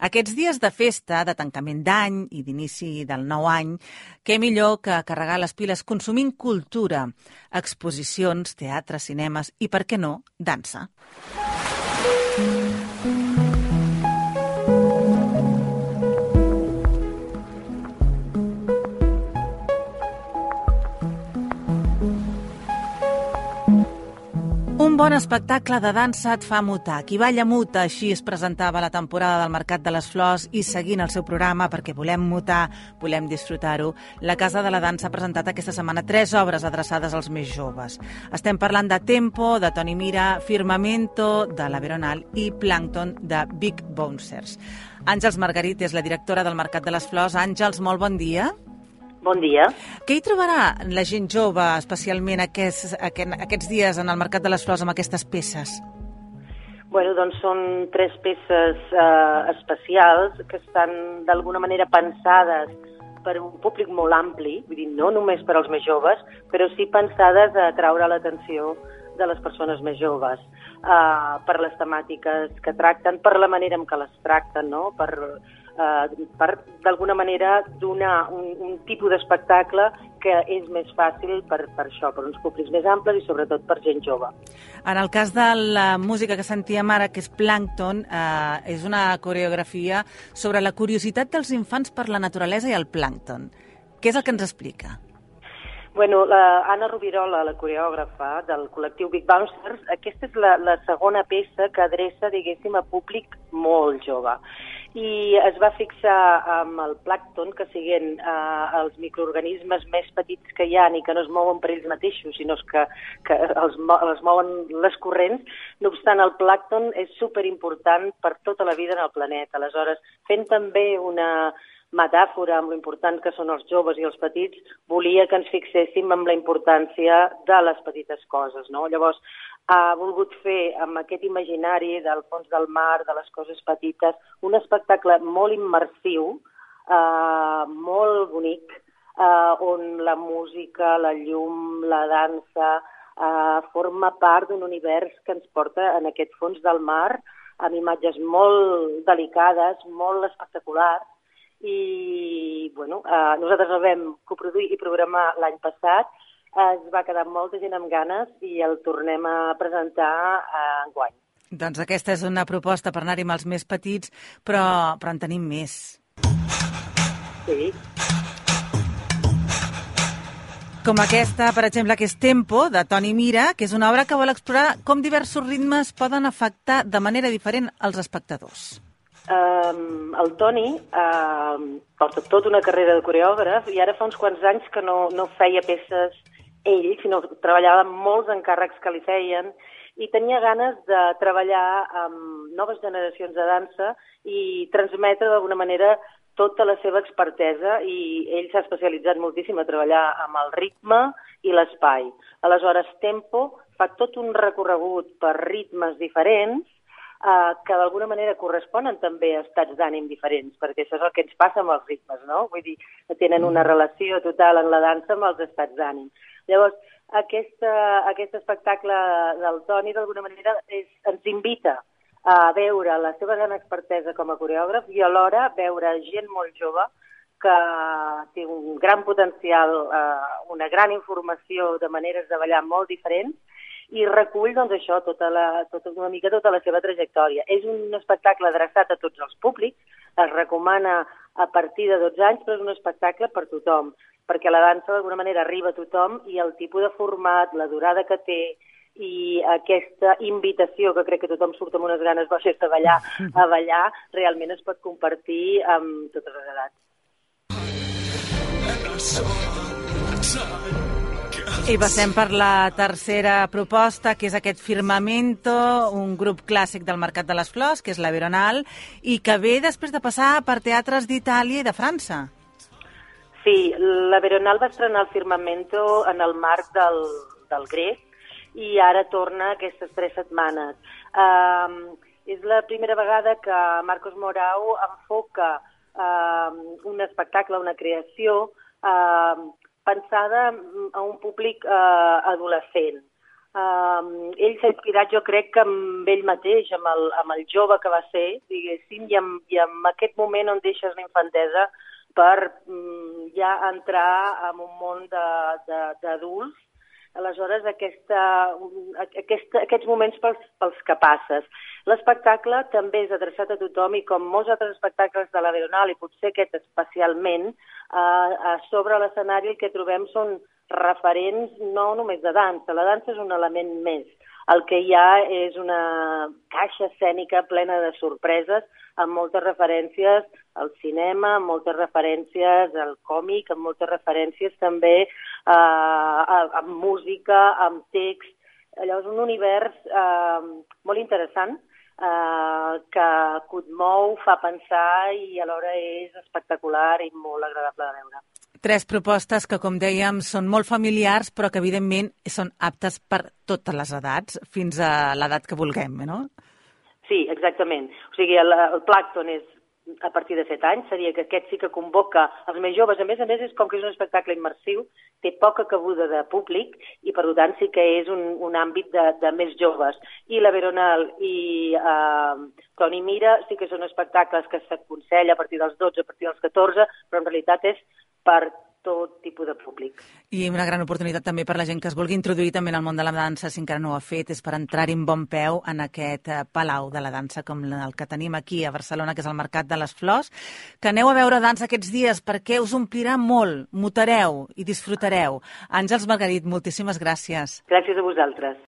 Aquests dies de festa, de tancament d'any i d'inici del nou any, què millor que carregar les piles consumint cultura, exposicions, teatre, cinemes i, per què no, dansa. Un bon espectacle de dansa et fa mutar. Qui balla muta, així es presentava la temporada del Mercat de les Flors i seguint el seu programa perquè volem mutar, volem disfrutar-ho, la Casa de la Dansa ha presentat aquesta setmana tres obres adreçades als més joves. Estem parlant de Tempo, de Toni Mira, Firmamento, de la Veronal i Plankton, de Big Bouncers. Àngels Margarit és la directora del Mercat de les Flors. Àngels, molt bon dia. Bon dia. Què hi trobarà la gent jove, especialment aquests, aquests dies en el Mercat de les Flors, amb aquestes peces? Bueno, doncs són tres peces eh, especials que estan d'alguna manera pensades per un públic molt ampli, vull dir, no només per als més joves, però sí pensades a atraure l'atenció de les persones més joves, eh, per les temàtiques que tracten, per la manera en què les tracten, no? per, eh, per d'alguna manera donar un, un tipus d'espectacle que és més fàcil per, per això, per uns públics més amples i sobretot per gent jove. En el cas de la música que sentíem ara, que és Plankton, eh, és una coreografia sobre la curiositat dels infants per la naturalesa i el plàncton. Què és el que ens explica? Bueno, la Anna Rubirola, la coreògrafa del col·lectiu Big Bouncers, aquesta és la, la segona peça que adreça, diguéssim, a públic molt jove i es va fixar amb el plàcton, que siguin eh, els microorganismes més petits que hi ha i que no es mouen per ells mateixos, sinó que, que els, els mouen les corrents. No obstant, el plàcton és superimportant per tota la vida en el planeta. Aleshores, fent també una metàfora amb l'important que són els joves i els petits, volia que ens fixéssim amb la importància de les petites coses. No? Llavors, ha volgut fer amb aquest imaginari del fons del mar, de les coses petites, un espectacle molt immersiu, eh, molt bonic, eh, on la música, la llum, la dansa, eh, forma part d'un univers que ens porta en aquest fons del mar, amb imatges molt delicades, molt espectaculars, i bueno, eh, nosaltres el vam coproduir i programar l'any passat es va quedar molta gent amb ganes i el tornem a presentar eh, enguany. Doncs aquesta és una proposta per anar-hi amb els més petits, però, però en tenim més. Sí. Com aquesta, per exemple, que és Tempo, de Toni Mira, que és una obra que vol explorar com diversos ritmes poden afectar de manera diferent els espectadors. Um, el Toni uh, porta tota una carrera de coreògraf i ara fa uns quants anys que no, no feia peces ell, sinó que treballava amb molts encàrrecs que li feien i tenia ganes de treballar amb noves generacions de dansa i transmetre d'alguna manera tota la seva expertesa i ell s'ha especialitzat moltíssim a treballar amb el ritme i l'espai. Aleshores, Tempo fa tot un recorregut per ritmes diferents eh, que d'alguna manera corresponen també a estats d'ànim diferents, perquè això és el que ens passa amb els ritmes, no? Vull dir, tenen una relació total en la dansa amb els estats d'ànim. Llavors, aquesta, aquest espectacle del Toni, d'alguna manera, és, ens invita a veure la seva gran expertesa com a coreògraf i alhora veure gent molt jove que té un gran potencial, eh, una gran informació de maneres de ballar molt diferents i recull doncs, això, tota la, tota, una mica tota la seva trajectòria. És un espectacle adreçat a tots els públics, es recomana a partir de 12 anys, però és un espectacle per tothom perquè la dansa d'alguna manera arriba a tothom i el tipus de format, la durada que té i aquesta invitació que crec que tothom surt amb unes ganes baixes de ballar, a ballar, realment es pot compartir amb totes les edats. I passem per la tercera proposta, que és aquest Firmamento, un grup clàssic del Mercat de les Flors, que és la Veronal, i que ve després de passar per teatres d'Itàlia i de França. Sí, la Veronal va estrenar el Firmamento en el marc del, del grec i ara torna aquestes tres setmanes. Uh, és la primera vegada que Marcos Morau enfoca uh, un espectacle, una creació uh, pensada a un públic uh, adolescent. Uh, ell s'ha inspirat, jo crec, que amb ell mateix, amb el, amb el jove que va ser, diguéssim, i amb, i amb aquest moment on deixes la infantesa per um, ja entrar en un món d'adults aleshores aquesta, aquesta, aquests moments pels, pels que passes. L'espectacle també és adreçat a tothom i com molts altres espectacles de la Veronal i potser aquest especialment, eh, a sobre l'escenari el que trobem són referents no només de dansa, la dansa és un element més. El que hi ha és una caixa escènica plena de sorpreses amb moltes referències al cinema, amb moltes referències al còmic, amb moltes referències també eh, amb música, amb text. Allò és un univers eh, molt interessant eh, que mou, fa pensar i alhora és espectacular i molt agradable de veure. Tres propostes que, com dèiem, són molt familiars, però que, evidentment, són aptes per totes les edats, fins a l'edat que vulguem, no? Sí, exactament. O sigui, el, el plàcton és a partir de 7 anys, seria que aquest sí que convoca els més joves. A més a més, és com que és un espectacle immersiu, té poca cabuda de públic i, per tant, sí que és un, un àmbit de, de més joves. I la Veronal i eh, Toni Mira sí que són espectacles que s'aconsella a partir dels 12, a partir dels 14, però en realitat és per tipus de públic. I una gran oportunitat també per la gent que es vulgui introduir també en el món de la dansa, si encara no ho ha fet, és per entrar-hi en bon peu en aquest eh, palau de la dansa com el que tenim aquí a Barcelona, que és el Mercat de les Flors, que aneu a veure dansa aquests dies perquè us omplirà molt, mutareu i disfrutareu. Àngels Margarit, moltíssimes gràcies. Gràcies a vosaltres.